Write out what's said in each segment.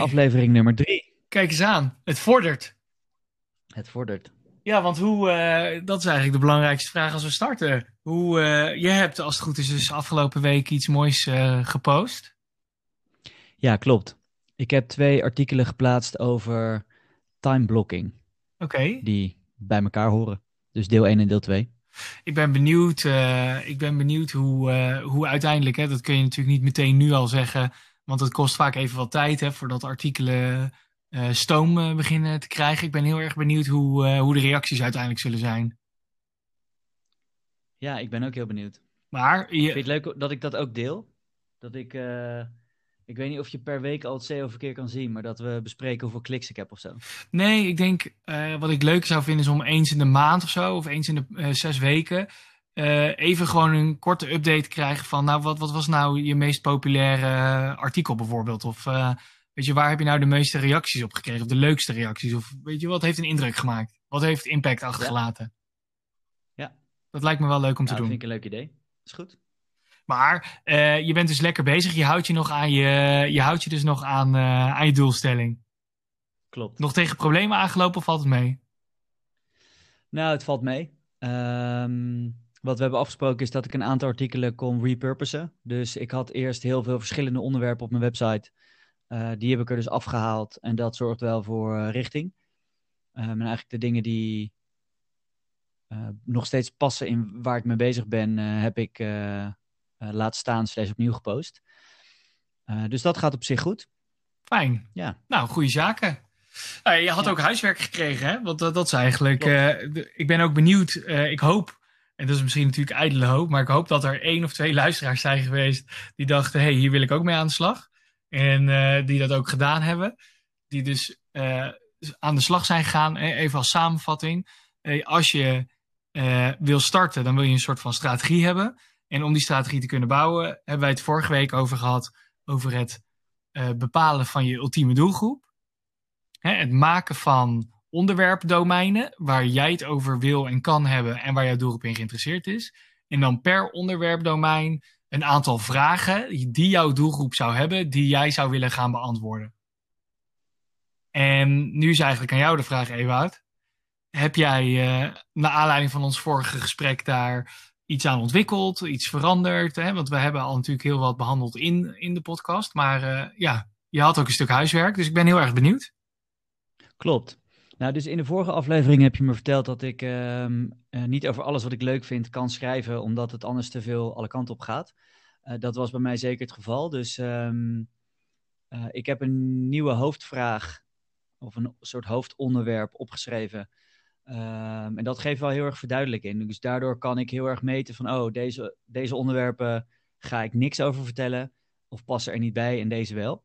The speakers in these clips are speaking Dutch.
aflevering nummer drie. Kijk eens aan, het vordert. Het vordert. Ja, want hoe, eh, dat is eigenlijk de belangrijkste vraag als we starten. Hoe, eh, je hebt, als het goed is, dus afgelopen week iets moois eh, gepost. Ja, klopt. Ik heb twee artikelen geplaatst over time blocking, Oké, die bij elkaar horen. Dus deel 1 en deel 2. ik ben benieuwd, ik ben benieuwd hoe, hoe uiteindelijk, hè, dat kun je natuurlijk niet meteen nu al zeggen, want het kost vaak even wat tijd hè, voordat artikelen eh, stoom eh, beginnen te krijgen. Ik ben heel erg benieuwd hoe, eh, hoe de reacties uiteindelijk zullen zijn. Ja, ik ben ook heel benieuwd. Maar Vind je het leuk dat ik dat ook deel? Dat ik, ik weet niet of je per week al het SEO-verkeer kan zien, maar dat we bespreken hoeveel kliks ik heb of zo. Nee, ik denk wat ik leuk zou vinden is om eens in de maand of zo, of eens in de zes weken, eh, even gewoon een korte update te krijgen van, nou, wat, wat was nou je meest populaire eh, artikel bijvoorbeeld? Of eh, weet je, waar heb je nou de meeste reacties op gekregen? Of de leukste reacties? Of weet je, wat heeft een indruk gemaakt? Wat heeft impact achtergelaten? Ja. Dat lijkt me wel leuk om te Nou, dat doen. vind ik een leuk idee. Is goed. Maar je bent dus lekker bezig. Je houdt je, nog aan je, je, houdt je dus nog aan, aan je doelstelling. Klopt. Nog tegen problemen aangelopen of valt het mee? Nou, het valt mee. Ehm, wat we hebben afgesproken is dat ik een aantal artikelen kon repurposen. Dus ik had eerst heel veel verschillende onderwerpen op mijn website. Eh, die heb ik er dus afgehaald en dat zorgt wel voor eh, richting. Ehm, en eigenlijk de dingen die eh, nog steeds passen in waar ik mee bezig ben, eh, heb ik eh eh, laten staan slash opnieuw gepost. Eh, dus dat gaat op zich goed. Fijn. Ja. Nou, goede zaken. Nou, je had Ja. ook huiswerk gekregen, hè? Want dat, dat is eigenlijk. Eh, ik ben ook benieuwd. eh, ik hoop, en dat is misschien natuurlijk ijdele hoop, maar ik hoop dat er één of twee luisteraars zijn geweest die dachten: hé, hey, hier wil ik ook mee aan de slag. En eh, die dat ook gedaan hebben. Die dus eh, aan de slag zijn gegaan. Eh, Even als samenvatting. Als je wil starten, dan wil je een soort van strategie hebben. En om die strategie te kunnen bouwen, hebben wij het vorige week over gehad. Over het bepalen van je ultieme doelgroep. Hè, het maken van onderwerpdomeinen waar jij het over wil en kan hebben en waar jouw doelgroep in geïnteresseerd is. En dan per onderwerpdomein een aantal vragen die jouw doelgroep zou hebben, die jij zou willen gaan beantwoorden. En nu is eigenlijk aan jou de vraag, Ewout. Heb jij, eh naar aanleiding van ons vorige gesprek daar iets aan ontwikkeld, iets veranderd? Hè? Want we hebben al natuurlijk heel wat behandeld in, in de podcast. Maar eh, ja, je had ook een stuk huiswerk, dus ik ben heel erg benieuwd. Klopt. Nou, dus in de vorige aflevering heb je me verteld dat ik ehm, eh, niet over alles wat ik leuk vind kan schrijven, omdat het anders te veel alle kanten op gaat. Eh, dat was bij mij zeker het geval. Dus ehm, eh, ik heb een nieuwe hoofdvraag of een soort hoofdonderwerp opgeschreven. Ehm, en dat geeft wel heel erg verduidelijking. Dus daardoor kan ik heel erg meten van, oh, deze, deze onderwerpen ga ik niks over vertellen of passen er niet bij en deze wel.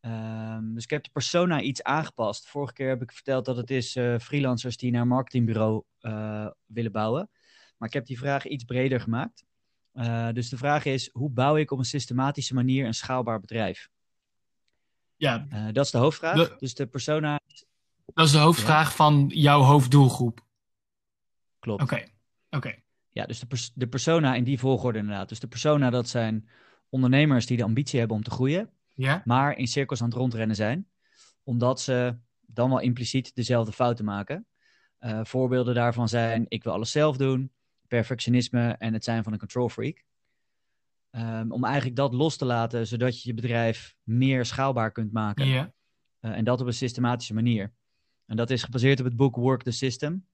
Ehm, dus ik heb de persona iets aangepast. Vorige keer heb ik verteld dat het is eh, freelancers die naar een marketingbureau eh, willen bouwen. Maar ik heb die vraag iets breder gemaakt. Eh, dus de vraag is, hoe bouw ik op een systematische manier een schaalbaar bedrijf? Ja, dat is de hoofdvraag. De- Dus de persona dat is de hoofdvraag van jouw hoofddoelgroep. klopt. Oké, oké. Ja, dus de, pers- de persona in die volgorde inderdaad. Dus de persona, dat zijn ondernemers die de ambitie hebben om te groeien. Ja, maar in cirkels aan het rondrennen zijn, omdat ze dan wel impliciet dezelfde fouten maken. Eh, voorbeelden daarvan zijn: ik wil alles zelf doen, perfectionisme en het zijn van een control freak. Ehm, om eigenlijk dat los te laten, zodat je je bedrijf meer schaalbaar kunt maken. ja. Eh, en dat op een systematische manier. En dat is gebaseerd op het boek Work the System.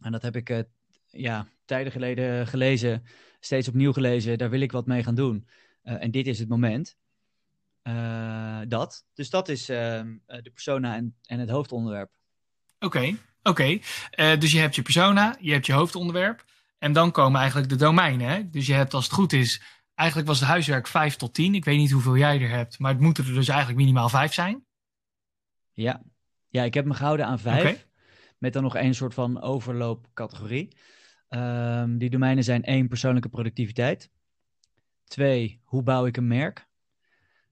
En dat heb ik eh, ja, tijden geleden gelezen, steeds opnieuw gelezen. Daar wil ik wat mee gaan doen. En dit is het moment. Eh, dat. Dus dat is ehm, eh, de persona en, en het hoofdonderwerp. Oké, oké. Eh, dus je hebt je persona, je hebt je hoofdonderwerp. En dan komen eigenlijk de domeinen. Hè? Dus je hebt, als het goed is, eigenlijk was het huiswerk 5 tot 10. Ik weet niet hoeveel jij er hebt, maar het moeten er dus eigenlijk minimaal 5 zijn. Ja. ja, ik heb me gehouden aan vijf. Oké. Met dan nog één soort van overloopcategorie. Ehm, die domeinen zijn één, persoonlijke productiviteit. Twee, hoe bouw ik een merk?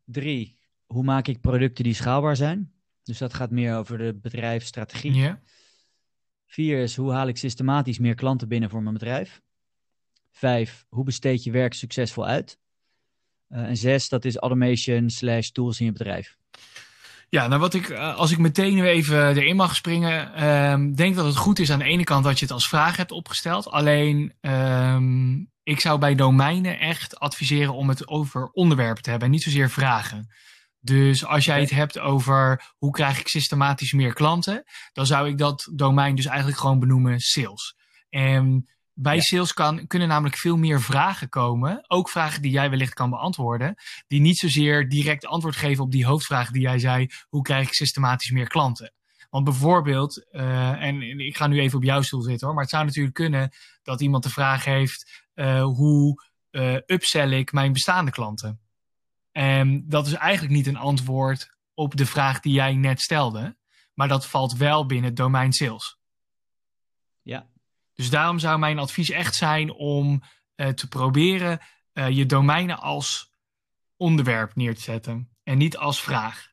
Drie, hoe maak ik producten die schaalbaar zijn? Dus dat gaat meer over de bedrijfsstrategie. Ja. Vier is, hoe haal ik systematisch meer klanten binnen voor mijn bedrijf? Vijf, hoe besteed je werk succesvol uit? Eh, en zes, dat is automation slash tools in je bedrijf. Ja, nou wat ik, eh, als ik meteen weer even erin mag springen, um, denk dat het goed is aan de ene kant dat je het als vraag hebt opgesteld. Alleen, um, ik zou bij domeinen echt adviseren om het over onderwerpen te hebben en niet zozeer vragen. Dus als jij het hebt over hoe krijg ik systematisch meer klanten, dan zou ik dat domein dus eigenlijk gewoon benoemen sales. En bij sales kan, kunnen namelijk veel meer vragen komen. Ook vragen die jij wellicht kan beantwoorden. Die niet zozeer direct antwoord geven op die hoofdvraag die jij zei. Hoe krijg ik systematisch meer klanten? Want bijvoorbeeld, uh, en ik ga nu even op jouw stoel zitten hoor. Maar het zou natuurlijk kunnen dat iemand de vraag heeft. Uh, hoe uh, upsell ik mijn bestaande klanten? En dat is eigenlijk niet een antwoord op de vraag die jij net stelde. Maar dat valt wel binnen het domein sales. Ja, dus daarom zou mijn advies echt zijn om uh, te proberen uh, je domeinen als onderwerp neer te zetten en niet als vraag.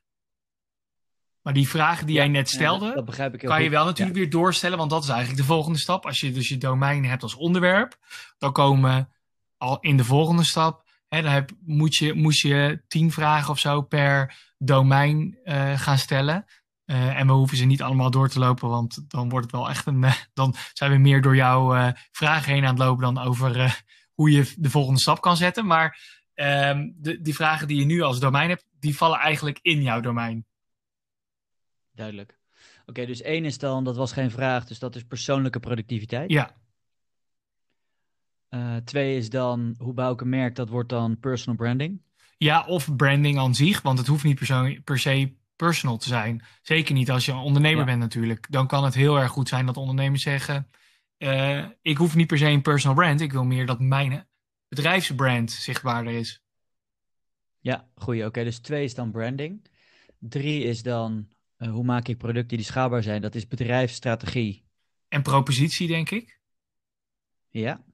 Maar die vragen die ja, jij net stelde, ja, dat begrijp ik heel kan je goed. wel natuurlijk Ja. weer doorstellen, want dat is eigenlijk de volgende stap. Als je dus je domein hebt als onderwerp, dan komen al in de volgende stap, hè, dan heb, moet je, moest je tien vragen of zo per domein uh, gaan stellen. Uh, en we hoeven ze niet allemaal door te lopen, want dan wordt het wel echt een. Uh, dan zijn we meer door jouw vragen heen aan het lopen dan over hoe je de volgende stap kan zetten. Maar um, de, die vragen die je nu als domein hebt, die vallen eigenlijk in jouw domein. Duidelijk. Oké, okay, dus één is dan, dat was geen vraag, dus dat is persoonlijke productiviteit. Ja. Uh, twee is dan, hoe bouw ik een merk? Dat wordt dan personal branding. Ja, of branding aan zich, want het hoeft niet per se, per se personal te zijn. Zeker niet als je een ondernemer ja. bent natuurlijk. Dan kan het heel erg goed zijn dat ondernemers zeggen... Uh, ik hoef niet per se een personal brand. Ik wil meer dat mijn bedrijfsbrand zichtbaarder is. Ja, goeie. Oké, okay, dus twee is dan branding. Drie is dan, uh, hoe maak ik producten die schaalbaar zijn? Dat is bedrijfsstrategie. En propositie, denk ik. Ja.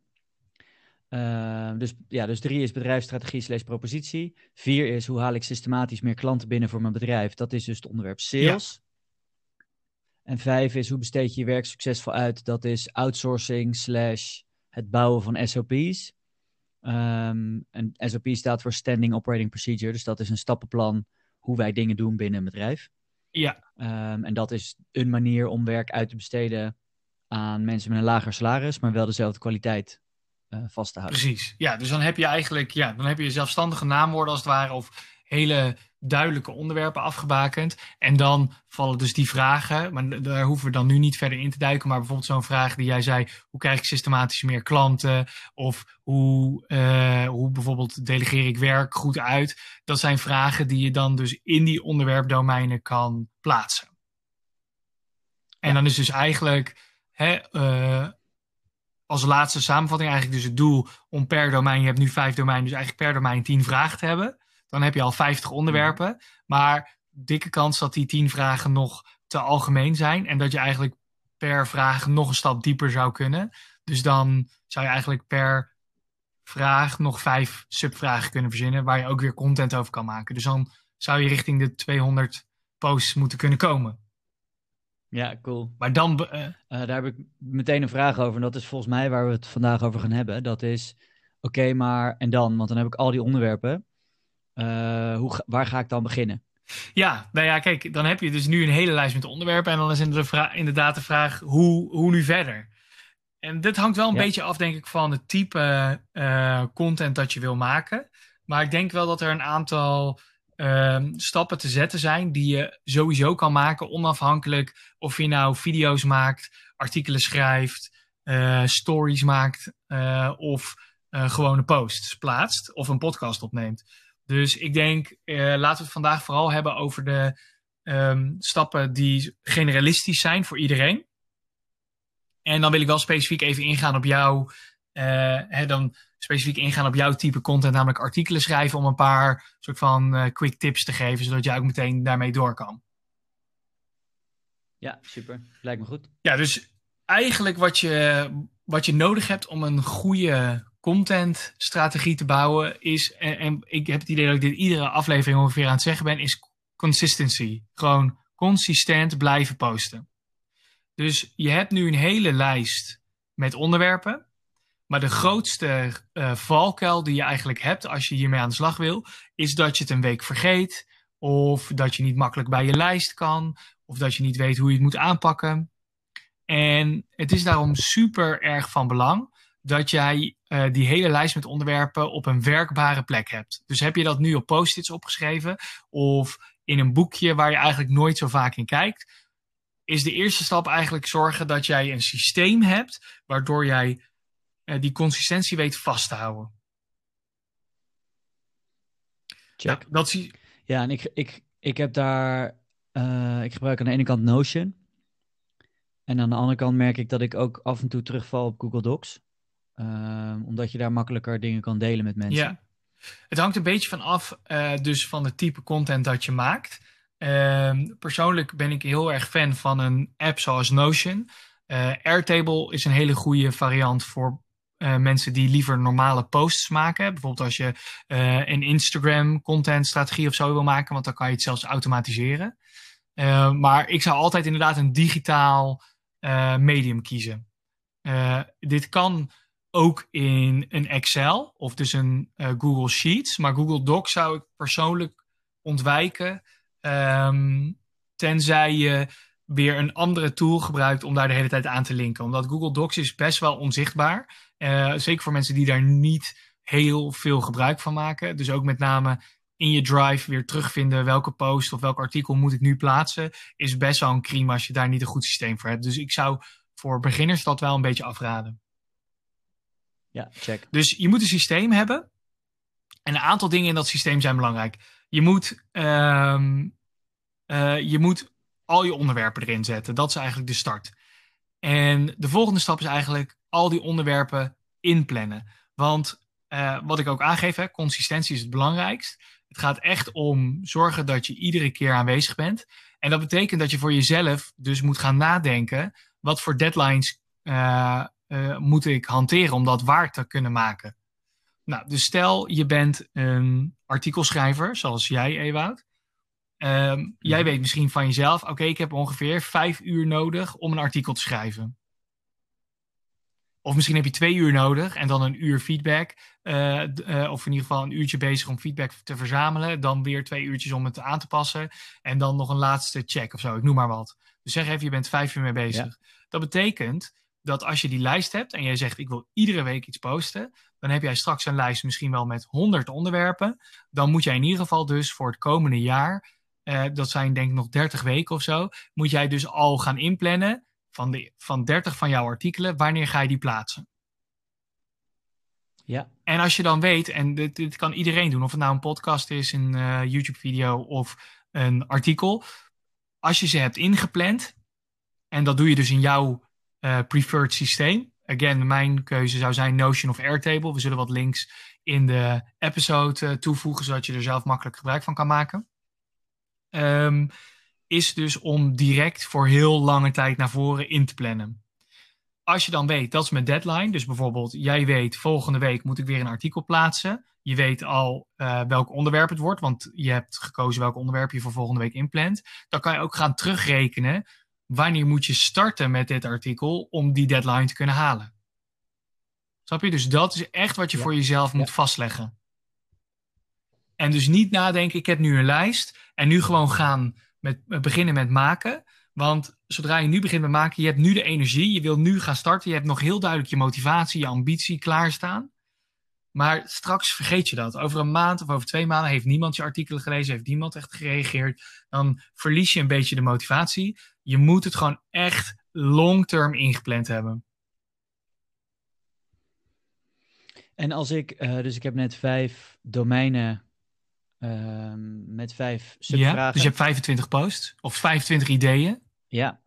Uh, dus, ja, dus drie is bedrijfsstrategie slash propositie. Vier is hoe haal ik systematisch meer klanten binnen voor mijn bedrijf. Dat is dus het onderwerp sales. Ja. En vijf is hoe besteed je je werk succesvol uit. Dat is outsourcing slash het bouwen van SOP's. Um, en SOP staat voor Standing Operating Procedure. Dus dat is een stappenplan hoe wij dingen doen binnen een bedrijf. Ja. Um, en dat is een manier om werk uit te besteden aan mensen met een lager salaris, maar wel dezelfde kwaliteit uh, vast te houden. Precies. Ja, dus dan heb je eigenlijk ja, dan heb je zelfstandige naamwoorden als het ware of hele duidelijke onderwerpen afgebakend. En dan vallen dus die vragen, maar daar hoeven we dan nu niet verder in te duiken. Maar bijvoorbeeld zo'n vraag die jij zei, hoe krijg ik systematisch meer klanten? Of hoe, uh, hoe bijvoorbeeld delegeer ik werk goed uit? Dat zijn vragen die je dan dus in die onderwerpdomeinen kan plaatsen. En ja. dan is dus eigenlijk... Hè, uh, als laatste samenvatting eigenlijk dus het doel om per domein, je hebt nu vijf domeinen, dus eigenlijk per domein tien vragen te hebben. Dan heb je al 50 onderwerpen. Mm. Maar dikke kans dat die 10 vragen nog te algemeen zijn. En dat je eigenlijk per vraag nog een stap dieper zou kunnen. Dus dan zou je eigenlijk per vraag nog vijf subvragen kunnen verzinnen. Waar je ook weer content over kan maken. Dus dan zou je richting de 200 posts moeten kunnen komen. Ja, cool. Maar dan. Uh, uh, daar heb ik meteen een vraag over. En dat is volgens mij waar we het vandaag over gaan hebben. Dat is. Oké, okay, maar. En dan? Want dan heb ik al die onderwerpen. Uh, hoe, waar ga ik dan beginnen? Ja, nou ja, kijk, dan heb je dus nu een hele lijst met onderwerpen. En dan is inderdaad de vraag, hoe, hoe nu verder? En dit hangt wel een ja. beetje af, denk ik, van het type uh, content dat je wil maken. Maar ik denk wel dat er een aantal uh, stappen te zetten zijn die je sowieso kan maken, onafhankelijk of je nou video's maakt, artikelen schrijft, uh, stories maakt of gewone posts plaatst of een podcast opneemt. Dus ik denk, uh, laten we het vandaag vooral hebben over de um, stappen die generalistisch zijn voor iedereen. En dan wil ik wel specifiek even ingaan op jouw, uh, hè, dan specifiek ingaan op jouw type content, namelijk artikelen schrijven om een paar soort van uh, quick tips te geven, zodat jij ook meteen daarmee door kan. Ja, super. Lijkt me goed. Ja, dus eigenlijk wat je, wat je nodig hebt om een goede contentstrategie te bouwen is, en, ik heb het idee dat ik dit iedere aflevering ongeveer aan het zeggen ben, is consistency. Gewoon consistent blijven posten. Dus je hebt nu een hele lijst met onderwerpen, maar de grootste uh, valkuil die je eigenlijk hebt als je hiermee aan de slag wil, is dat je het een week vergeet of dat je niet makkelijk bij je lijst kan, of dat je niet weet hoe je het moet aanpakken. En het is daarom super erg van belang dat jij uh, die hele lijst met onderwerpen op een werkbare plek hebt. Dus heb je dat nu op post-its opgeschreven of in een boekje waar je eigenlijk nooit zo vaak in kijkt, is de eerste stap eigenlijk zorgen dat jij een systeem hebt waardoor jij uh, die consistentie weet vast te houden. Check. Ja, dat zie... ja en ik, ik, ik heb daar, uh, ik gebruik aan de ene kant Notion. En aan de andere kant merk ik dat ik ook af en toe terugval op Google Docs. Uh, omdat je daar makkelijker dingen kan delen met mensen. Ja, het hangt een beetje van af uh, dus van het type content dat je maakt. Uh, persoonlijk ben ik heel erg fan van een app zoals Notion. Uh, Airtable is een hele goede variant voor mensen die liever normale posts maken. Bijvoorbeeld als je een Instagram content strategie of zo wil maken, want dan kan je het zelfs automatiseren. maar ik zou altijd inderdaad een digitaal medium kiezen. dit kan ook in een Excel of dus een uh, Google Sheets. Maar Google Docs zou ik persoonlijk ontwijken. Um, tenzij je weer een andere tool gebruikt om daar de hele tijd aan te linken. Omdat Google Docs is best wel onzichtbaar. Uh, zeker voor mensen die daar niet heel veel gebruik van maken. Dus ook met name in je drive weer terugvinden welke post of welk artikel moet ik nu plaatsen. Is best wel een crime als je daar niet een goed systeem voor hebt. Dus ik zou voor beginners dat wel een beetje afraden. Ja, check. Dus je moet een systeem hebben. En een aantal dingen in dat systeem zijn belangrijk. Je moet, um, uh, je moet al je onderwerpen erin zetten. Dat is eigenlijk de start. En de volgende stap is eigenlijk al die onderwerpen inplannen. Want uh, wat ik ook aangeef, hè, consistentie is het belangrijkst. Het gaat echt om zorgen dat je iedere keer aanwezig bent. En dat betekent dat je voor jezelf dus moet gaan nadenken wat voor deadlines uh, uh, moet ik hanteren om dat waar te kunnen maken? Nou, dus stel je bent een artikelschrijver, zoals jij, Ewout. Um, jij weet misschien van jezelf, oké, okay, ik heb ongeveer vijf uur nodig om een artikel te schrijven. Of misschien heb je twee uur nodig en dan een uur feedback. Uh, uh, of in ieder geval een uurtje bezig om feedback te verzamelen. Dan weer twee uurtjes om het aan te passen. En dan nog een laatste check of zo, ik noem maar wat. Dus zeg even, je bent vijf uur mee bezig. Ja. Dat betekent dat als je die lijst hebt en jij zegt ik wil iedere week iets posten, dan heb jij straks een lijst misschien wel met 100 onderwerpen. Dan moet jij in ieder geval dus voor het komende jaar, uh, dat zijn denk ik nog 30 weken of zo, moet jij dus al gaan inplannen van, de, van 30 van jouw artikelen, wanneer ga je die plaatsen? Ja. En als je dan weet, en dit, dit kan iedereen doen, of het nou een podcast is, een uh, YouTube-video of een artikel. Als je ze hebt ingepland, en dat doe je dus in jouw uh, preferred systeem. Again, mijn keuze zou zijn Notion of Airtable. We zullen wat links in de episode uh, toevoegen, zodat je er zelf makkelijk gebruik van kan maken. Um, is dus om direct voor heel lange tijd naar voren in te plannen. Als je dan weet, dat is mijn deadline. Dus bijvoorbeeld, jij weet, volgende week moet ik weer een artikel plaatsen. Je weet al uh, welk onderwerp het wordt, want je hebt gekozen welk onderwerp je voor volgende week inplant. Dan kan je ook gaan terugrekenen wanneer moet je starten met dit artikel om die deadline te kunnen halen. Snap je? Dus dat is echt wat je ja. voor jezelf moet ja. vastleggen. En dus niet nadenken, ik heb nu een lijst en nu gewoon gaan met, met beginnen met maken. Want zodra je nu begint met maken, je hebt nu de energie, je wil nu gaan starten, je hebt nog heel duidelijk je motivatie, je ambitie klaarstaan. Maar straks vergeet je dat. Over een maand of over twee maanden heeft niemand je artikelen gelezen, heeft niemand echt gereageerd. Dan verlies je een beetje de motivatie. Je moet het gewoon echt long-term ingepland hebben. En als ik, uh, dus ik heb net vijf domeinen uh, met vijf subvragen. Ja, dus je hebt 25 posts of 25 ideeën. Ja.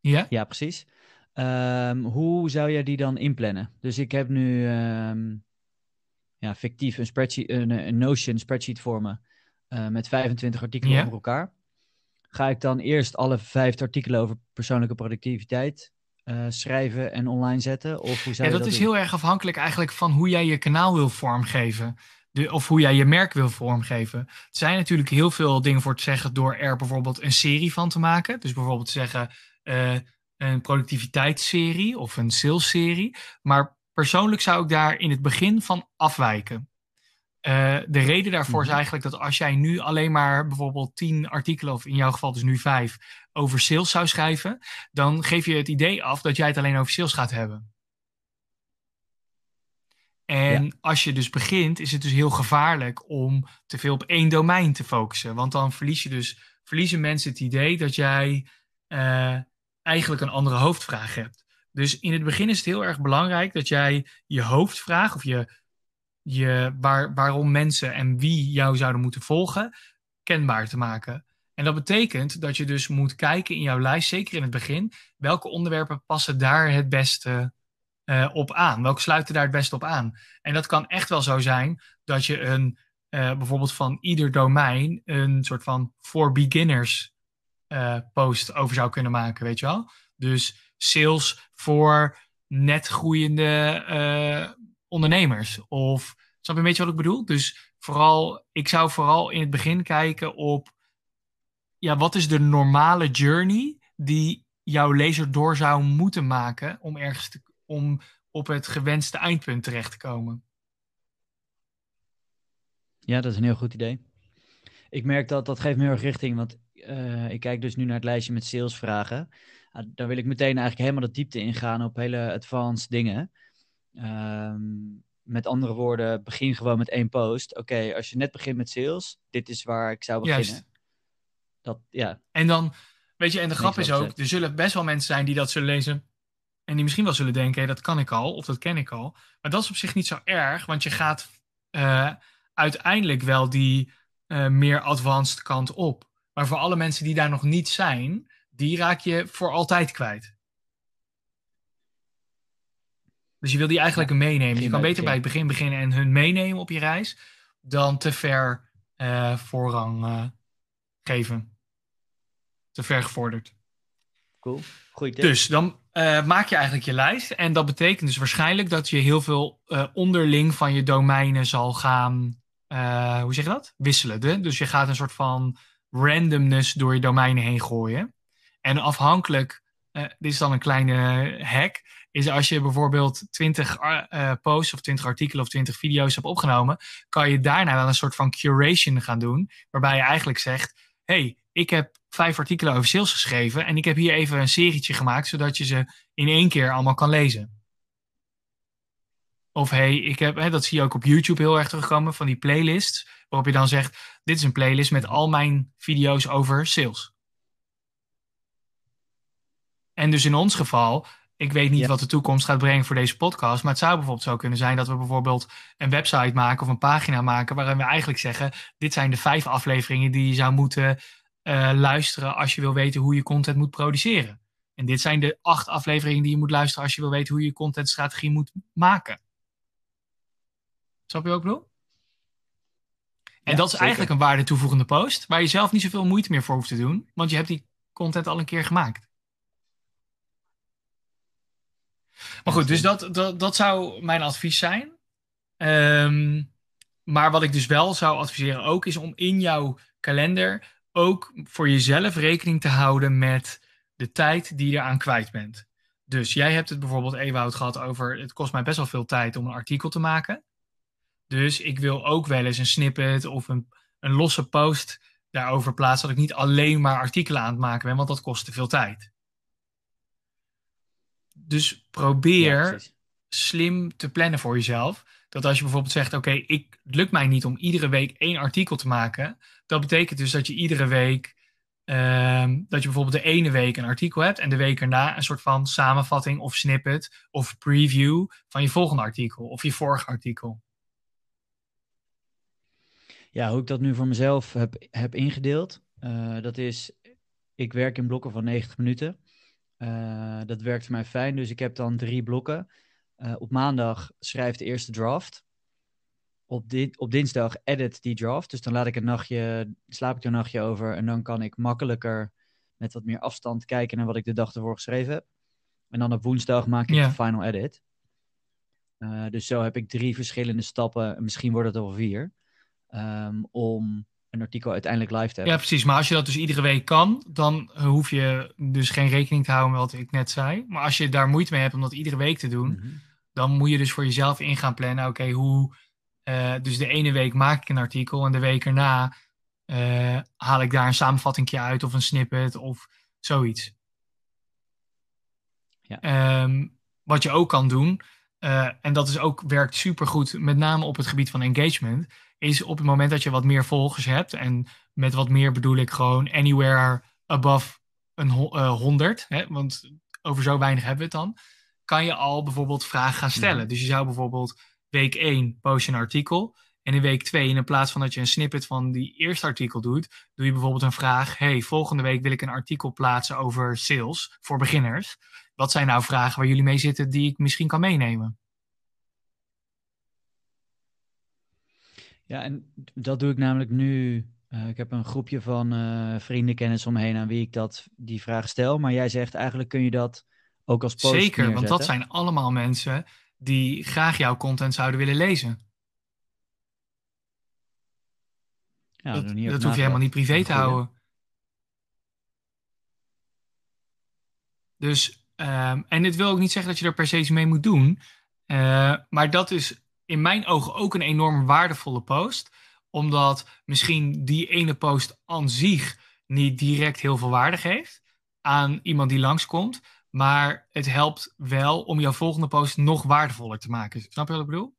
Ja? Ja, precies. Um, hoe zou jij die dan inplannen? Dus ik heb nu um, ja, fictief een, spreadsheet, een, een Notion spreadsheet voor me uh, met 25 artikelen over elkaar. Ga ik dan eerst alle vijf artikelen over persoonlijke productiviteit uh, schrijven en online zetten? Of hoe zou ja, dat, dat is doen? heel erg afhankelijk eigenlijk van hoe jij je kanaal wil vormgeven. De, of hoe jij je merk wil vormgeven. Er zijn natuurlijk heel veel dingen voor te zeggen door er bijvoorbeeld een serie van te maken. Dus bijvoorbeeld te zeggen uh, een productiviteitsserie of een salesserie. Maar persoonlijk zou ik daar in het begin van afwijken. Uh, de reden daarvoor is Mhm. eigenlijk dat als jij nu alleen maar bijvoorbeeld tien artikelen, of in jouw geval dus nu vijf, over sales zou schrijven, dan geef je het idee af dat jij het alleen over sales gaat hebben. En als je dus begint, is het dus heel gevaarlijk om te veel op één domein te focussen. Want dan verlies je dus, verliezen mensen het idee dat jij eh, eigenlijk een andere hoofdvraag hebt. Dus in het begin is het heel erg belangrijk dat jij je hoofdvraag of je, je waar, waarom mensen en wie jou zouden moeten volgen, kenbaar te maken. En dat betekent dat je dus moet kijken in jouw lijst, zeker in het begin, welke onderwerpen passen daar het beste eh, op aan? Welke sluiten daar het beste op aan? En dat kan echt wel zo zijn dat je een, eh, bijvoorbeeld van ieder domein een soort van for beginners eh, post over zou kunnen maken, weet je wel? Dus sales voor net groeiende eh, ondernemers. Of snap je een beetje wat ik bedoel? Dus vooral, ik zou vooral in het begin kijken op ja, wat is de normale journey die jouw lezer door zou moeten maken om ergens te, om op het gewenste eindpunt terecht te komen. Ja, dat is een heel goed idee. Ik merk dat dat geeft me heel erg richting, want uh, ik kijk dus nu naar het lijstje met salesvragen. Uh, daar wil ik meteen eigenlijk helemaal de diepte ingaan op hele advanced dingen. Um, met andere woorden, begin gewoon met één post. Oké, okay, als je net begint met sales, dit is waar ik zou beginnen. Juist. Dat, ja. En dan, weet je, en de grap is ook, er zullen best wel mensen zijn die dat zullen lezen. En die misschien wel zullen denken, hey, dat kan ik al, of dat ken ik al. Maar dat is op zich niet zo erg, want je gaat uh, uiteindelijk wel die uh, meer advanced kant op. Maar voor alle mensen die daar nog niet zijn, die raak je voor altijd kwijt. Dus je wil die eigenlijk ja, meenemen. Je kan beter bij het begin beginnen en hun meenemen op je reis, dan te ver uh, voorrang uh, geven. Te ver gevorderd. Cool. Goed. Dus dan uh, maak je eigenlijk je lijst. En dat betekent dus waarschijnlijk dat je heel veel onderling van je domeinen zal gaan. hoe zeg je dat? Wisselen. De? Dus je gaat een soort van randomness door je domeinen heen gooien. En afhankelijk, dit is dan een kleine hack is als je bijvoorbeeld 20 uh, posts of 20 artikelen of 20 video's hebt opgenomen, kan je daarna wel een soort van curation gaan doen, waarbij je eigenlijk zegt, hey, ik heb vijf artikelen over sales geschreven en ik heb hier even een serietje gemaakt, zodat je ze in één keer allemaal kan lezen. Of hey, ik heb, dat zie je ook op YouTube heel erg terugkomen, van die playlists, waarop je dan zegt, dit is een playlist met al mijn video's over sales. En dus in ons geval, ik weet niet ja. wat de toekomst gaat brengen voor deze podcast. Maar het zou bijvoorbeeld zo kunnen zijn dat we bijvoorbeeld een website maken of een pagina maken. waarin we eigenlijk zeggen: dit zijn de vijf afleveringen die je zou moeten uh, luisteren als je wil weten hoe je content moet produceren. En dit zijn de acht afleveringen die je moet luisteren als je wil weten hoe je contentstrategie moet maken. Snap je ik bedoel? En Ja, dat is zeker. eigenlijk een waarde toevoegende post, waar je zelf niet zoveel moeite meer voor hoeft te doen, want je hebt die content al een keer gemaakt. Maar goed, dus dat, dat, dat zou mijn advies zijn. Ehm, maar wat ik dus wel zou adviseren ook is om in jouw kalender ook voor jezelf rekening te houden met de tijd die je eraan kwijt bent. Dus jij hebt het bijvoorbeeld, Ewout, gehad over het kost mij best wel veel tijd om een artikel te maken. Dus ik wil ook wel eens een snippet of een, een losse post daarover plaatsen. Dat ik niet alleen maar artikelen aan het maken ben, want dat kost te veel tijd. Dus probeer Ja, slim te plannen voor jezelf. Dat als je bijvoorbeeld zegt, oké, ik het lukt mij niet om iedere week één artikel te maken. Dat betekent dus dat je iedere week, ehm, dat je bijvoorbeeld de ene week een artikel hebt en de week erna een soort van samenvatting of snippet of preview van je volgende artikel of je vorige artikel. Ja, hoe ik dat nu voor mezelf heb, heb ingedeeld, eh, dat is, ik werk in blokken van 90 minuten. Eh, dat werkt voor mij fijn, dus ik heb dan drie blokken. Eh, op maandag schrijf de eerste draft. Op, di op dinsdag edit die draft, dus dan laat ik een nachtje, slaap ik er een nachtje over en dan kan ik makkelijker met wat meer afstand kijken naar wat ik de dag ervoor geschreven heb. En dan op woensdag maak ik de final edit. Eh, dus zo heb ik drie verschillende stappen, misschien wordt het er wel vier, ehm, om een artikel uiteindelijk live te Ja, hebben. precies. Maar als je dat dus iedere week kan, dan hoef je dus geen rekening te houden met wat ik net zei. Maar als je daar moeite mee hebt om dat iedere week te doen, Mhm. dan moet je dus voor jezelf in gaan plannen. Oké, hoe Uh, dus de ene week maak ik een artikel en de week erna uh, haal ik daar een samenvatting uit of een snippet of zoiets. Ja. Um, wat je ook kan doen, uh, en dat is ook, werkt supergoed, met name op het gebied van engagement, is op het moment dat je wat meer volgers hebt, en met wat meer bedoel ik gewoon anywhere above een uh, 100, hè, want over zo weinig hebben we het dan, kan je al bijvoorbeeld vragen gaan stellen. Mhm. Dus je zou bijvoorbeeld week 1 post je een artikel. En in week 2, in plaats van dat je een snippet van die eerste artikel doet, doe je bijvoorbeeld een vraag. Hey, volgende week wil ik een artikel plaatsen over sales voor beginners. Wat zijn nou vragen waar jullie mee zitten die ik misschien kan meenemen? Ja, en dat doe ik namelijk nu. Uh, ik heb een groepje van uh, vrienden, kennis omheen aan wie ik dat, die vraag stel. Maar jij zegt eigenlijk kun je dat ook als post Zeker, neerzetten. want dat zijn allemaal mensen die graag jouw content zouden willen lezen. Ja, dat, dat hoef je helemaal niet privé te houden. Dus, um, en dit wil ook niet zeggen dat je er per se iets mee moet doen. Uh, maar dat is in mijn ogen ook een enorm waardevolle post. Omdat misschien die ene post aan zich niet direct heel veel waarde geeft aan iemand die langskomt. Maar het helpt wel om jouw volgende post nog waardevoller te maken. Snap je wat ik bedoel?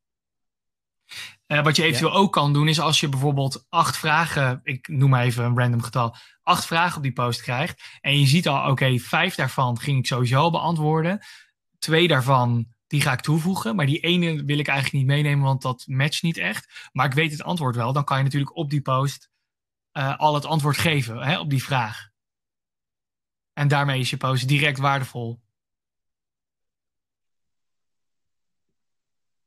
Uh, wat je eventueel ook kan doen, is als je bijvoorbeeld acht vragen, ik noem maar even een random getal, acht vragen op die post krijgt. En je ziet al, oké, vijf daarvan ging ik sowieso beantwoorden. Twee daarvan, die ga ik toevoegen. Maar die ene wil ik eigenlijk niet meenemen, want dat matcht niet echt. Maar ik weet het antwoord wel. Dan kan je natuurlijk op die post uh, al het antwoord geven hè, op die vraag. En daarmee is je post direct waardevol.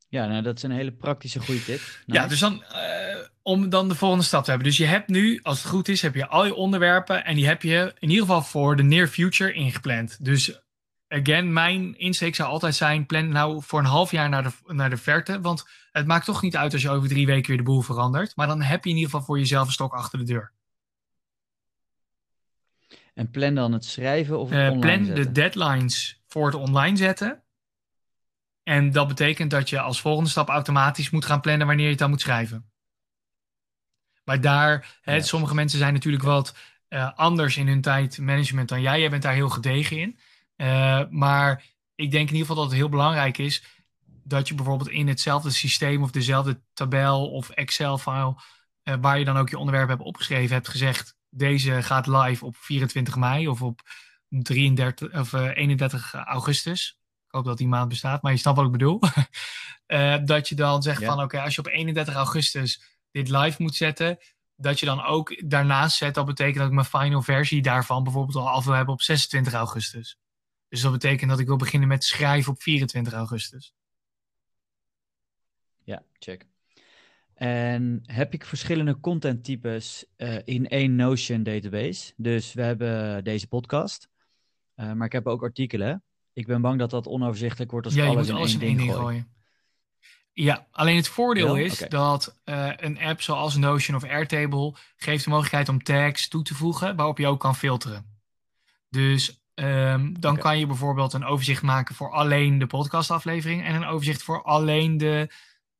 Ja, nou, dat is een hele praktische goede tip. Ja, dus dan, uh, om dan de volgende stap te hebben. Dus je hebt nu, als het goed is, heb je al je onderwerpen en die heb je in ieder geval voor de near future ingepland. Dus again, mijn insteek zou altijd zijn, plan nou voor een half jaar naar de, naar de verte. Want het maakt toch niet uit als je over drie weken weer de boel verandert. Maar dan heb je in ieder geval voor jezelf een stok achter de deur. En plan dan het schrijven of het uh, online Plan zetten? de deadlines voor het online zetten. En dat betekent dat je als volgende stap automatisch moet gaan plannen wanneer je het dan moet schrijven. Maar daar, hè, sommige mensen zijn natuurlijk wat uh, anders in hun tijdmanagement dan jij. Jij bent daar heel gedegen in. Uh, maar ik denk in ieder geval dat het heel belangrijk is dat je bijvoorbeeld in hetzelfde systeem of dezelfde tabel of Excel-file, uh, waar je dan ook je onderwerp hebt opgeschreven, hebt gezegd: deze gaat live op 24 mei of op 33 of 31 augustus. Ik hoop dat die maand bestaat, maar je snapt wat ik bedoel. dat je dan zegt van oké, als je op 31 augustus dit live moet zetten, dat je dan ook daarnaast zet. Dat betekent dat ik mijn final versie daarvan bijvoorbeeld al af wil hebben op 26 augustus. Dus dat betekent dat ik wil beginnen met schrijven op 24 augustus. Ja, check. En heb ik verschillende contenttypes uh, in één Notion database? Dus we hebben deze podcast, uh, maar ik heb ook artikelen. Ik ben bang dat dat onoverzichtelijk wordt als ja, alles, in, alles één in één ding gooien. Ja, alleen het voordeel is dat uh, een app zoals Notion of Airtable geeft de mogelijkheid om tags toe te voegen waarop je ook kan filteren. Dus um, dan okay. kan je bijvoorbeeld een overzicht maken voor alleen de podcastaflevering en een overzicht voor alleen de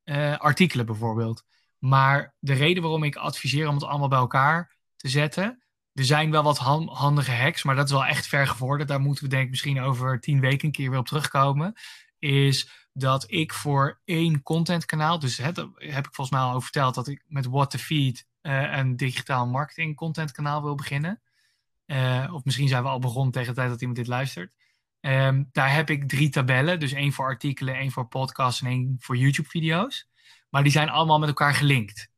uh, artikelen bijvoorbeeld. Maar de reden waarom ik adviseer om het allemaal bij elkaar te zetten, er zijn wel wat handige hacks, maar dat is wel echt ver gevorderd. Daar moeten we denk ik misschien over tien weken een keer weer op terugkomen. Is dat ik voor één contentkanaal, dus hè, heb ik volgens mij al over verteld, dat ik met What to Feed uh, een digitaal marketing contentkanaal wil beginnen. Uh, of misschien zijn we al begonnen tegen de tijd dat iemand dit luistert. Um, daar heb ik drie tabellen, dus één voor artikelen, één voor podcasts en één voor YouTube-video's. Maar die zijn allemaal met elkaar gelinkt.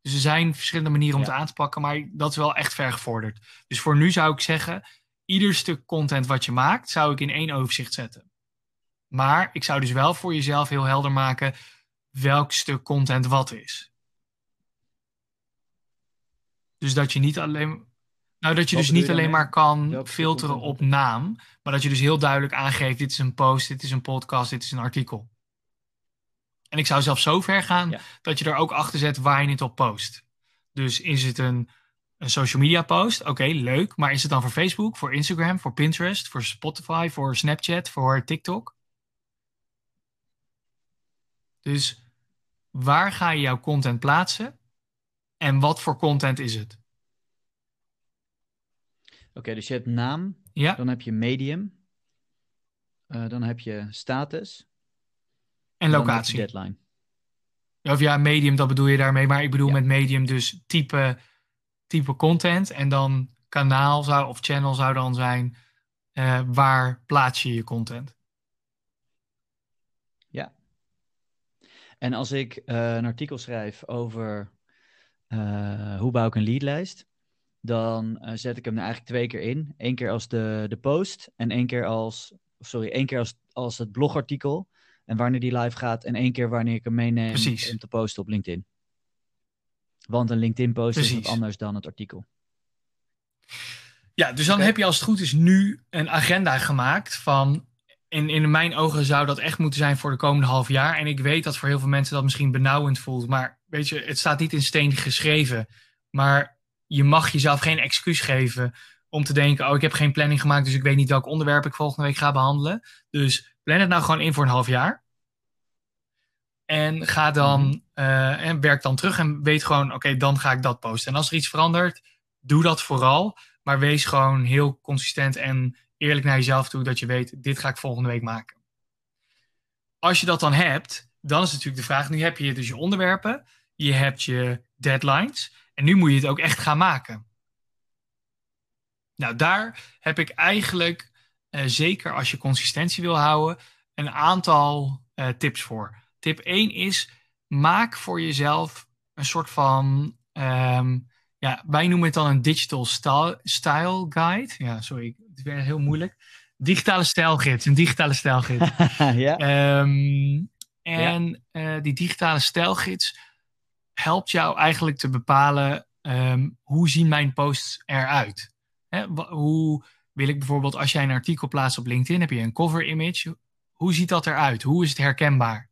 Dus er zijn verschillende manieren om ja. het aan te pakken, maar dat is wel echt ver gevorderd. Dus voor nu zou ik zeggen, ieder stuk content wat je maakt, zou ik in één overzicht zetten. Maar ik zou dus wel voor jezelf heel helder maken welk stuk content wat is. Dus dat je niet alleen. Nou, dat je wat dus niet alleen maar kan filteren op naam, maar dat je dus heel duidelijk aangeeft: dit is een post, dit is een podcast, dit is een artikel. En ik zou zelfs zo ver gaan ja. dat je er ook achter zet waar je het op post. Dus is het een, een social media post? Oké, okay, leuk. Maar is het dan voor Facebook, voor Instagram, voor Pinterest, voor Spotify, voor Snapchat, voor TikTok? Dus waar ga je jouw content plaatsen en wat voor content is het? Oké, dus je hebt naam, Ja, dan heb je medium, eh, dan heb je status en locatie. deadline. Of ja, medium, dat bedoel je daarmee. Maar ik bedoel Ja. met medium dus type, type content. En dan kanaal zou, of channel zou dan zijn, eh, waar plaats je je content? En als ik eh, een artikel schrijf over hoe bouw ik een leadlijst, dan eh, zet ik hem er eigenlijk twee keer in. Eén keer als de, de post en één keer als, sorry, één keer als, als het blogartikel en wanneer die live gaat en één keer wanneer ik hem meeneem Precies. om te posten op LinkedIn. Want een LinkedIn post is wat anders dan het artikel. Ja, dus dan heb je als het goed is nu een agenda gemaakt van... In, in mijn ogen zou dat echt moeten zijn voor de komende half jaar. En ik weet dat voor heel veel mensen dat misschien benauwend voelt. Maar weet je, het staat niet in steen geschreven. Maar je mag jezelf geen excuus geven om te denken... oh, ik heb geen planning gemaakt, dus ik weet niet welk onderwerp ik volgende week ga behandelen. Dus plan het nou gewoon in voor een half jaar. En ga dan Mhm. eh, en werk dan terug en weet gewoon, oké, dan ga ik dat posten. En als er iets verandert, doe dat vooral. Maar wees gewoon heel consistent en eerlijk naar jezelf toe dat je weet, dit ga ik volgende week maken. Als je dat dan hebt, dan is natuurlijk de vraag, nu heb je dus je onderwerpen, je hebt je deadlines en nu moet je het ook echt gaan maken. Nou, daar heb ik eigenlijk, eh, zeker als je consistentie wil houden, een aantal eh, tips voor. Tip 1 is, maak voor jezelf een soort van, ehm, ja, wij noemen het dan een digital style, guide. Ja, sorry, het werd heel moeilijk. Digitale stijlgids, een digitale stijlgids. ja? Ehm, en eh, die digitale stijlgids helpt jou eigenlijk te bepalen ehm, hoe zien mijn posts eruit. Hè, hoe wil ik bijvoorbeeld, als jij een artikel plaatst op LinkedIn, heb je een cover image. Hoe ziet dat eruit? Hoe is het herkenbaar?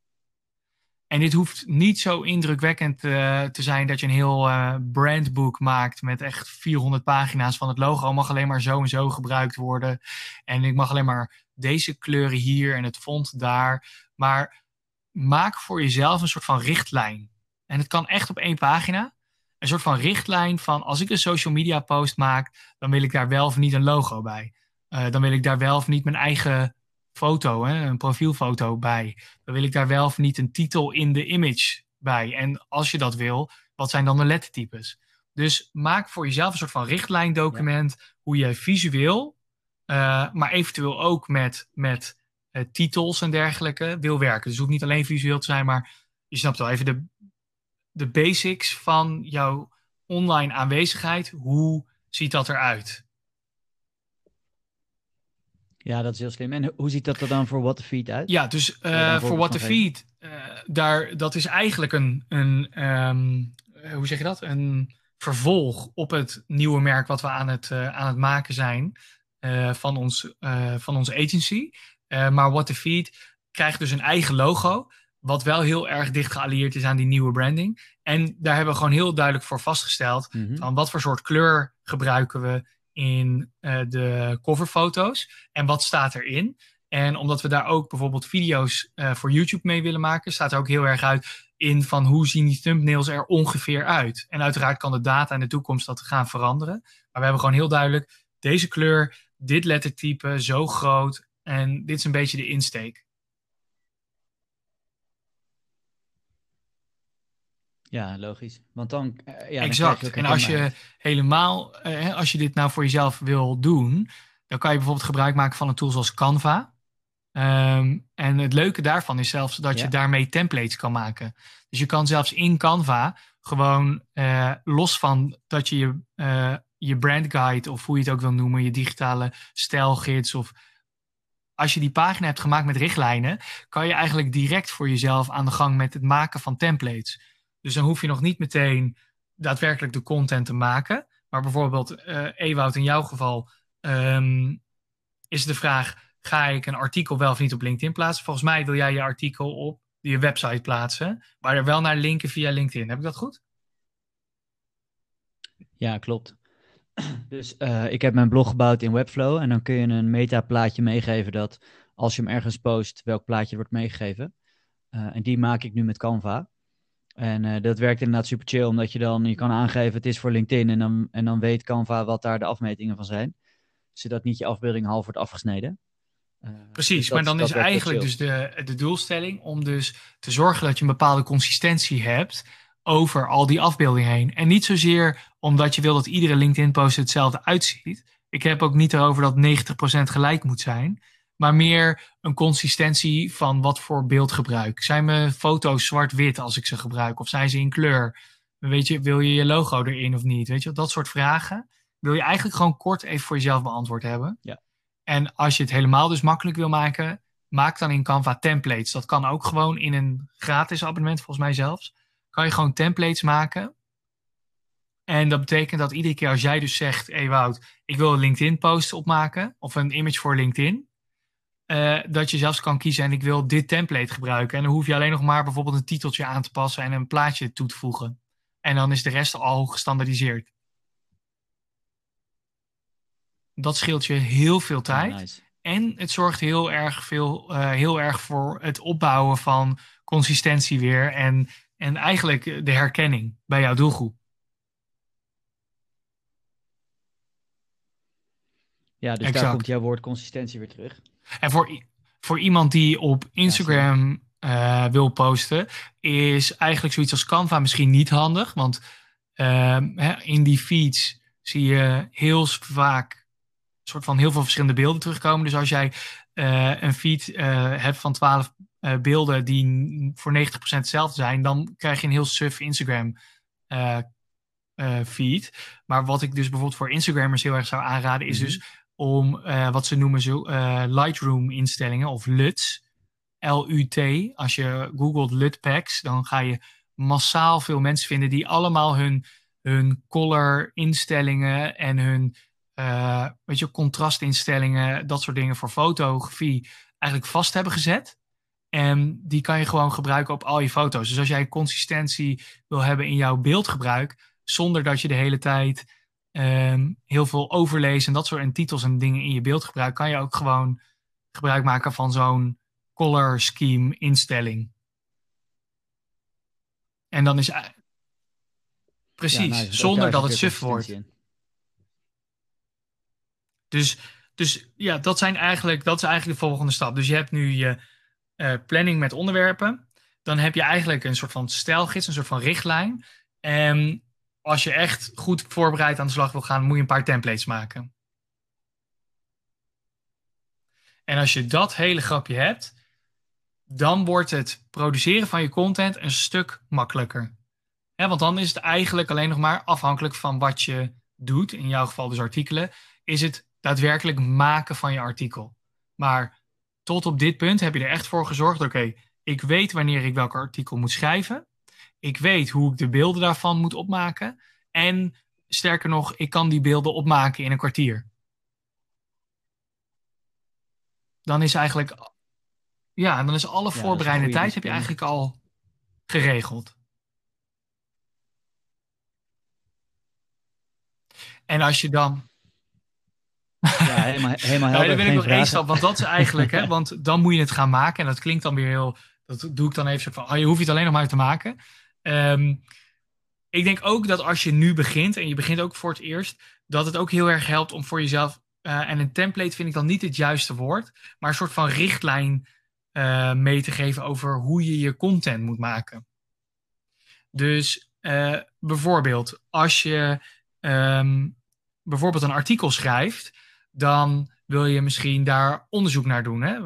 En dit hoeft niet zo indrukwekkend eh, te zijn dat je een heel eh, brandboek maakt met echt 400 pagina's van het logo. mag alleen maar zo en zo gebruikt worden. En ik mag alleen maar deze kleuren hier en het font daar. Maar maak voor jezelf een soort van richtlijn. En het kan echt op één pagina. Een soort van richtlijn van als ik een social media post maak, dan wil ik daar wel of niet een logo bij. Eh, dan wil ik daar wel of niet mijn eigen foto, hè, een profielfoto bij. Dan wil ik daar wel of niet een titel in de image bij. En als je dat wil, wat zijn dan de lettertypes? Dus maak voor jezelf een soort van richtlijndocument hoe je visueel, eh, maar eventueel ook met, met eh, titels en dergelijke wil werken. Dus het hoeft niet alleen visueel te zijn, maar je snapt wel even de, de basics van jouw online aanwezigheid. Hoe ziet dat eruit? ja, dat is heel slim. En hoe ziet dat er dan voor What the Feed uit? Ja, dus eh, voor What the? Feed, eh, daar, dat is eigenlijk een, een ehm, eh, hoe zeg je dat? Een vervolg op het nieuwe merk wat we aan het, aan het maken zijn van, ons, van onze agency. Maar What the Feed krijgt dus een eigen logo, wat wel heel erg dicht geallieerd is aan die nieuwe branding. En daar hebben we gewoon heel duidelijk voor vastgesteld Mhm. van wat voor soort kleur gebruiken we in eh, de coverfoto's en wat staat erin. En omdat we daar ook bijvoorbeeld video's eh, voor YouTube mee willen maken, staat er ook heel erg uit in van hoe zien die thumbnails er ongeveer uit. En uiteraard kan de data in de toekomst dat gaan veranderen. Maar we hebben gewoon heel duidelijk deze kleur, dit lettertype, zo groot. En dit is een beetje de insteek. Ja, logisch. Want dan, eh, ja, exact. En als je helemaal, eh, als je dit nou voor jezelf wil doen, dan kan je bijvoorbeeld gebruik maken van een tool zoals Canva. Ehm, en het leuke daarvan is zelfs dat je daarmee templates kan maken. Dus je kan zelfs in Canva gewoon eh, los van dat je je, je brandguide of hoe je het ook wil noemen, je digitale stijlgids of als je die pagina hebt gemaakt met richtlijnen, kan je eigenlijk direct voor jezelf aan de gang met het maken van templates. Dus dan hoef je nog niet meteen daadwerkelijk de content te maken. Maar bijvoorbeeld, eh Ewout, in jouw geval ehm, is de vraag: ga ik een artikel wel of niet op LinkedIn plaatsen? Volgens mij wil jij je artikel op je website plaatsen, maar er wel naar linken via LinkedIn. Heb ik dat goed? Ja, klopt. Dus eh, ik heb mijn blog gebouwd in Webflow en dan kun je een meta-plaatje meegeven dat als je hem ergens post, welk plaatje wordt meegegeven. Eh, en die maak ik nu met Canva. En uh, dat werkt inderdaad super chill, omdat je dan je kan aangeven het is voor LinkedIn en dan, en dan weet Canva wat daar de afmetingen van zijn. Zodat niet je afbeelding half wordt afgesneden. Uh, Precies, dus dat, maar dan is eigenlijk dus de, de doelstelling om dus te zorgen dat je een bepaalde consistentie hebt over al die afbeeldingen heen. En niet zozeer omdat je wil dat iedere LinkedIn-post hetzelfde uitziet. Ik heb ook niet erover dat 90% gelijk moet zijn maar meer een consistentie van wat voor beeldgebruik. Zijn mijn foto's zwart-wit als ik ze gebruik? Of zijn ze in kleur? Weet je, wil je je logo erin of niet? Weet je, dat soort vragen wil je eigenlijk gewoon kort even voor jezelf beantwoord hebben. Ja. En als je het helemaal dus makkelijk wil maken, maak dan in Canva templates. Dat kan ook gewoon in een gratis abonnement, volgens mij zelfs. Kan je gewoon templates maken. En dat betekent dat iedere keer als jij dus zegt, hey Wout, ik wil een LinkedIn post opmaken of een image voor LinkedIn uh, dat je zelfs kan kiezen en ik wil dit template gebruiken. En dan hoef je alleen nog maar bijvoorbeeld een titeltje aan te passen en een plaatje toe te voegen. En dan is de rest al gestandardiseerd. Dat scheelt je heel veel tijd. En het zorgt heel erg, veel, uh, heel erg voor het opbouwen van consistentie weer. En, en eigenlijk de herkenning bij jouw doelgroep. Ja, dus daar komt jouw woord consistentie weer terug. En voor, voor iemand die op Instagram uh, wil posten, is eigenlijk zoiets als Canva misschien niet handig. Want uh, in die feeds zie je heel vaak soort van heel veel verschillende beelden terugkomen. Dus als jij uh, een feed hebt van 12 beelden die voor 90% hetzelfde zijn, dan krijg je een heel suf Instagram feed. Maar wat ik dus bijvoorbeeld voor Instagrammers heel erg zou aanraden, is mhm. dus om uh, wat ze noemen zo, uh, Lightroom instellingen of LUTs. L-U-T. Als je googelt LUT packs, dan ga je massaal veel mensen vinden die allemaal hun, hun color instellingen en hun uh, weet je, contrastinstellingen, dat soort dingen voor fotografie eigenlijk vast hebben gezet. En die kan je gewoon gebruiken op al je foto's. Dus als jij consistentie wil hebben in jouw beeldgebruik, zonder dat je de hele tijd um, heel veel overlezen en dat soort en titels en dingen in je beeld gebruikt, kan je ook gewoon gebruik maken van zo'n color scheme instelling. En dan is precies, nou, zonder dat het suf wordt. Dus, dus ja, dat, zijn eigenlijk, dat is eigenlijk de volgende stap. Dus je hebt nu je uh, planning met onderwerpen. Dan heb je eigenlijk een soort van stijlgids, een soort van richtlijn. En als je echt goed voorbereid aan de slag wil gaan, moet je een paar templates maken. En als je dat hele grapje hebt, dan wordt het produceren van je content een stuk makkelijker. want dan is het eigenlijk alleen nog maar afhankelijk van wat je doet, in jouw geval dus artikelen, is het daadwerkelijk maken van je artikel. Maar tot op dit punt heb je er echt voor gezorgd, oké, ik weet wanneer ik welk artikel moet schrijven. Ik weet hoe ik de beelden daarvan moet opmaken. En sterker nog, ik kan die beelden opmaken in een kwartier. Dan is eigenlijk. Ja, dan is alle ja, voorbereidende tijd heb je eigenlijk al geregeld. En als je dan. Ja, helemaal, helemaal helder. ja, dan ik nog één stap, want dat is eigenlijk, hè, want dan moet je het gaan maken. En dat klinkt dan weer heel, dat doe ik dan even van, oh, je hoeft het alleen nog maar te maken. Um, ik denk ook dat als je nu begint, en je begint ook voor het eerst, dat het ook heel erg helpt om voor jezelf, uh, en een template vind ik dan niet het juiste woord, maar een soort van richtlijn uh, mee te geven over hoe je je content moet maken. Dus uh, bijvoorbeeld, als je um, bijvoorbeeld een artikel schrijft, dan wil je misschien daar onderzoek naar doen, hè?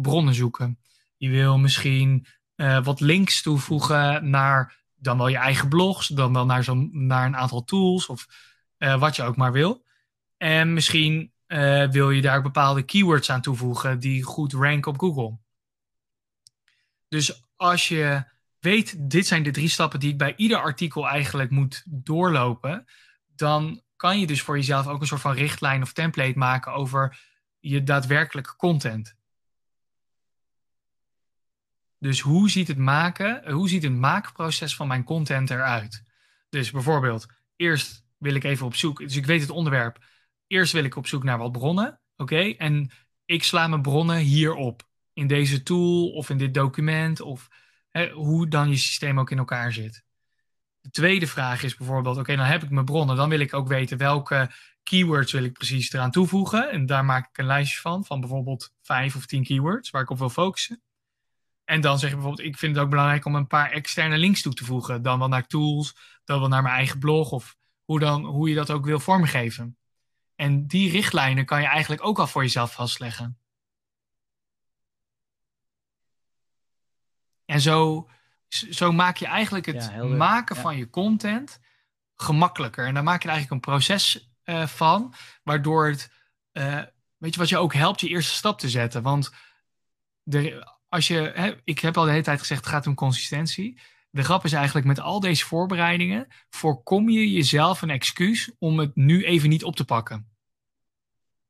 bronnen zoeken. Je wil misschien wat links toevoegen naar dan wel je eigen blogs, dan wel naar, zo, naar een aantal tools of uh, wat je ook maar wil. En misschien uh, wil je daar bepaalde keywords aan toevoegen die goed ranken op Google. Dus als je weet, dit zijn de drie stappen die ik bij ieder artikel eigenlijk moet doorlopen, dan kan je dus voor jezelf ook een soort van richtlijn of template maken over je daadwerkelijke content. Dus hoe ziet het maken, hoe ziet het maakproces van mijn content eruit? Dus bijvoorbeeld, eerst wil ik even op zoek, dus ik weet het onderwerp. Eerst wil ik op zoek naar wat bronnen, oké? En ik sla mijn bronnen hierop, in deze tool of in dit document of hè, hoe dan je systeem ook in elkaar zit. De tweede vraag is bijvoorbeeld, oké, dan heb ik mijn bronnen, dan wil ik ook weten welke keywords wil ik precies eraan toevoegen. En daar maak ik een lijstje van, van bijvoorbeeld vijf of tien keywords waar ik op wil focussen. En dan zeg je bijvoorbeeld, ik vind het ook belangrijk om een paar externe links toe te voegen. Dan wel naar tools, dan wel naar mijn eigen blog of hoe, dan, hoe je dat ook wil vormgeven. En die richtlijnen kan je eigenlijk ook al voor jezelf vastleggen. En zo, zo maak je eigenlijk het maken van je content gemakkelijker. En dan maak je er eigenlijk een proces uh, van, waardoor het, uh, weet je wat je ook helpt, je eerste stap te zetten. Want de, als je, hè, ik heb al de hele tijd gezegd, het gaat om consistentie. De grap is eigenlijk met al deze voorbereidingen voorkom je jezelf een excuus om het nu even niet op te pakken.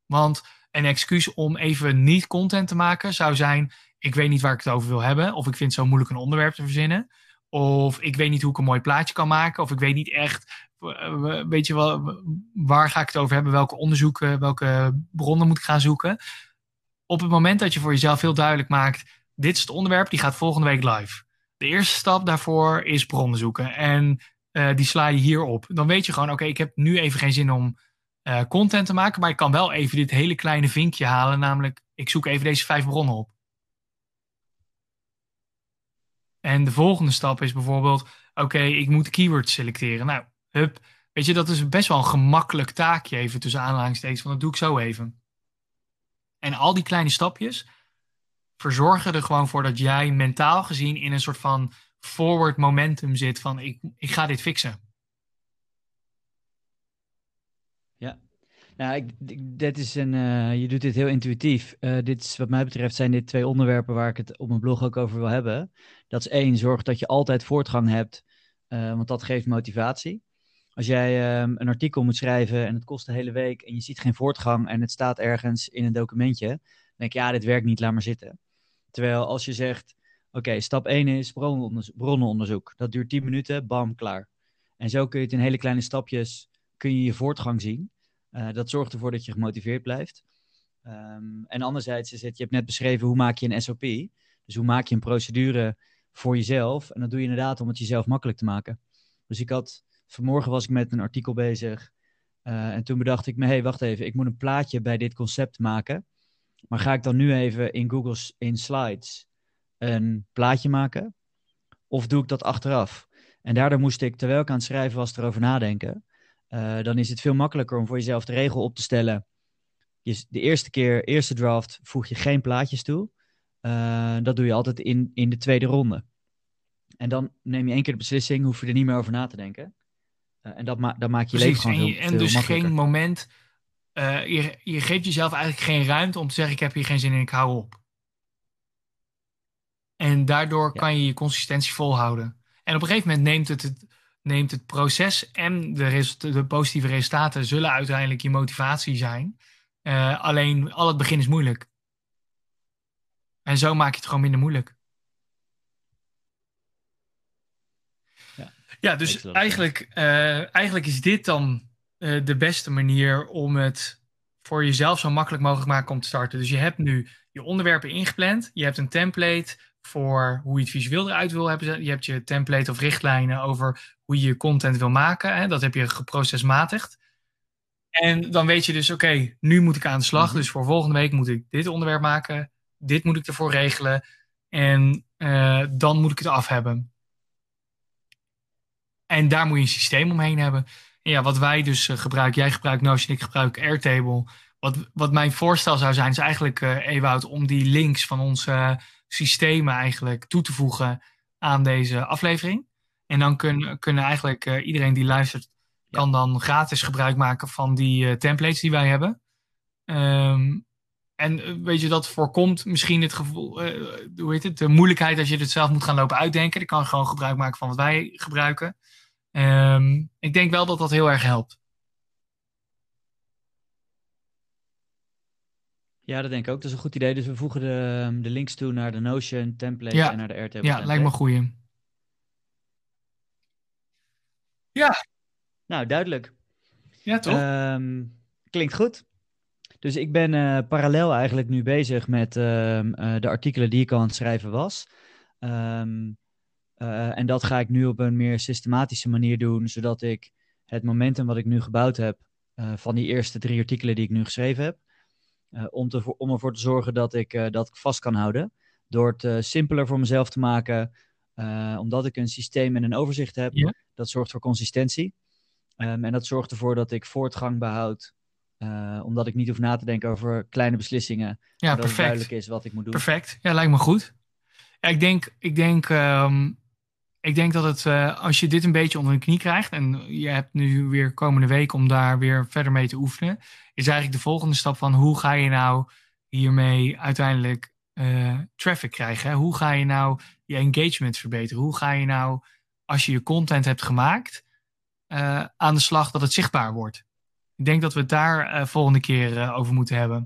Want een excuus om even niet content te maken zou zijn: ik weet niet waar ik het over wil hebben, of ik vind het zo moeilijk een onderwerp te verzinnen, of ik weet niet hoe ik een mooi plaatje kan maken, of ik weet niet echt, weet je wel, waar ga ik het over hebben, welke onderzoeken, welke bronnen moet ik gaan zoeken. Op het moment dat je voor jezelf heel duidelijk maakt: dit is het onderwerp, die gaat volgende week live. De eerste stap daarvoor is bronnen zoeken. En uh, die sla je hier op. Dan weet je gewoon, oké, ik heb nu even geen zin om uh, content te maken. Maar ik kan wel even dit hele kleine vinkje halen. Namelijk, ik zoek even deze vijf bronnen op. En de volgende stap is bijvoorbeeld, oké, ik moet keywords selecteren. Nou, hup. Weet je, dat is best wel een gemakkelijk taakje even tussen aanhalingstekens. Want dat doe ik zo even. En al die kleine stapjes, verzorgen er gewoon voor dat jij mentaal gezien in een soort van forward momentum zit van ik, ik ga dit fixen. Ja, nou, ik, is een, uh, je doet dit heel intuïtief. Uh, dit is, wat mij betreft zijn dit twee onderwerpen waar ik het op mijn blog ook over wil hebben. Dat is één, zorg dat je altijd voortgang hebt, uh, want dat geeft motivatie. Als jij ehm, een artikel moet schrijven en het kost de hele week en je ziet geen voortgang en het staat ergens in een documentje, denk je, ja, dit werkt niet, laat maar zitten. Terwijl als je zegt, oké, stap 1 is bronnenonderzoek. Dat duurt 10 minuten, bam, klaar. En zo kun je het in hele kleine stapjes, kun je je voortgang zien. Uh, dat zorgt ervoor dat je gemotiveerd blijft. Um, en anderzijds is het, je hebt net beschreven, hoe maak je een SOP? Dus hoe maak je een procedure voor jezelf? En dat doe je inderdaad om het jezelf makkelijk te maken. Dus ik had, vanmorgen was ik met een artikel bezig. Uh, en toen bedacht ik me, hé, hey, wacht even, ik moet een plaatje bij dit concept maken. Maar ga ik dan nu even in Google in Slides een plaatje maken? Of doe ik dat achteraf? En daardoor moest ik, terwijl ik aan het schrijven was, erover nadenken. Uh, dan is het veel makkelijker om voor jezelf de regel op te stellen. Je, de eerste keer, eerste draft, voeg je geen plaatjes toe. Uh, dat doe je altijd in, in de tweede ronde. En dan neem je één keer de beslissing, hoef je er niet meer over na te denken. Uh, en dat ma dan maak je Precies, leven gewoon en, en dus geen moment uh, je, je geeft jezelf eigenlijk geen ruimte om te zeggen: Ik heb hier geen zin in, ik hou op. En daardoor ja. kan je je consistentie volhouden. En op een gegeven moment neemt het, het, neemt het proces en de, de, positieve resultaten zullen uiteindelijk je motivatie zijn. Uh, alleen al het begin is moeilijk. En zo maak je het gewoon minder moeilijk. Ja, ja dus eigenlijk, uh, eigenlijk is dit dan uh, de beste manier om het voor jezelf zo makkelijk mogelijk maken om te starten. Dus je hebt nu je onderwerpen ingepland. Je hebt een template voor hoe je het visueel eruit wil hebben. Je hebt je template of richtlijnen over hoe je je content wil maken. Hè? Dat heb je geprocesmatigd. En dan weet je dus, oké, nu moet ik aan de slag. Mhm. Dus voor volgende week moet ik dit onderwerp maken. Dit moet ik ervoor regelen. En uh, dan moet ik het af hebben. En daar moet je een systeem omheen hebben ja, wat wij dus uh, gebruiken, jij gebruikt Notion, ik gebruik Airtable. Wat, wat mijn voorstel zou zijn, is eigenlijk, uh, Ewout, om die links van onze systemen eigenlijk toe te voegen aan deze aflevering. En dan kun, kunnen eigenlijk uh, iedereen die luistert, kan dan gratis gebruik maken van die templates die wij hebben. Um, en weet je, dat voorkomt misschien het gevoel, hoe heet het, de moeilijkheid als je het zelf moet gaan lopen uitdenken. Ik kan gewoon gebruik maken van wat wij gebruiken. Um, ik denk wel dat dat heel erg helpt. Ja, dat denk ik ook. Dat is een goed idee. Dus we voegen de, ehm, de links toe naar de Notion template en naar de Airtable. Ja, lijkt me een goeie. Ja. Nou, duidelijk. Ja, toch? Um, klinkt goed. Dus ik ben uh, parallel eigenlijk nu bezig met uh, de artikelen die ik al aan het schrijven was. Um, en dat ga ik nu op een meer systematische manier doen, zodat ik het momentum wat ik nu gebouwd heb van die eerste drie artikelen die ik nu geschreven heb, om, te, om ervoor te zorgen dat ik dat ik vast kan houden. Door het simpeler voor mezelf te maken, omdat ik een systeem en een overzicht heb. Dat zorgt voor consistentie. Um, en dat zorgt ervoor dat ik voortgang behoud omdat ik niet hoef na te denken over kleine beslissingen. Ja, dat perfect. duidelijk is wat ik moet doen. Perfect. Ja, lijkt me goed. Ja, ik denk, ik denk, um, ik denk dat het, uh, als je dit een beetje onder de knie krijgt. en je hebt nu weer komende week om daar weer verder mee te oefenen. is eigenlijk de volgende stap van hoe ga je nou hiermee uiteindelijk uh, traffic krijgen? Hoe ga je nou je engagement verbeteren? Hoe ga je nou, als je je content hebt gemaakt. aan de slag dat het zichtbaar wordt. Ik denk dat we het daar volgende keer over moeten hebben.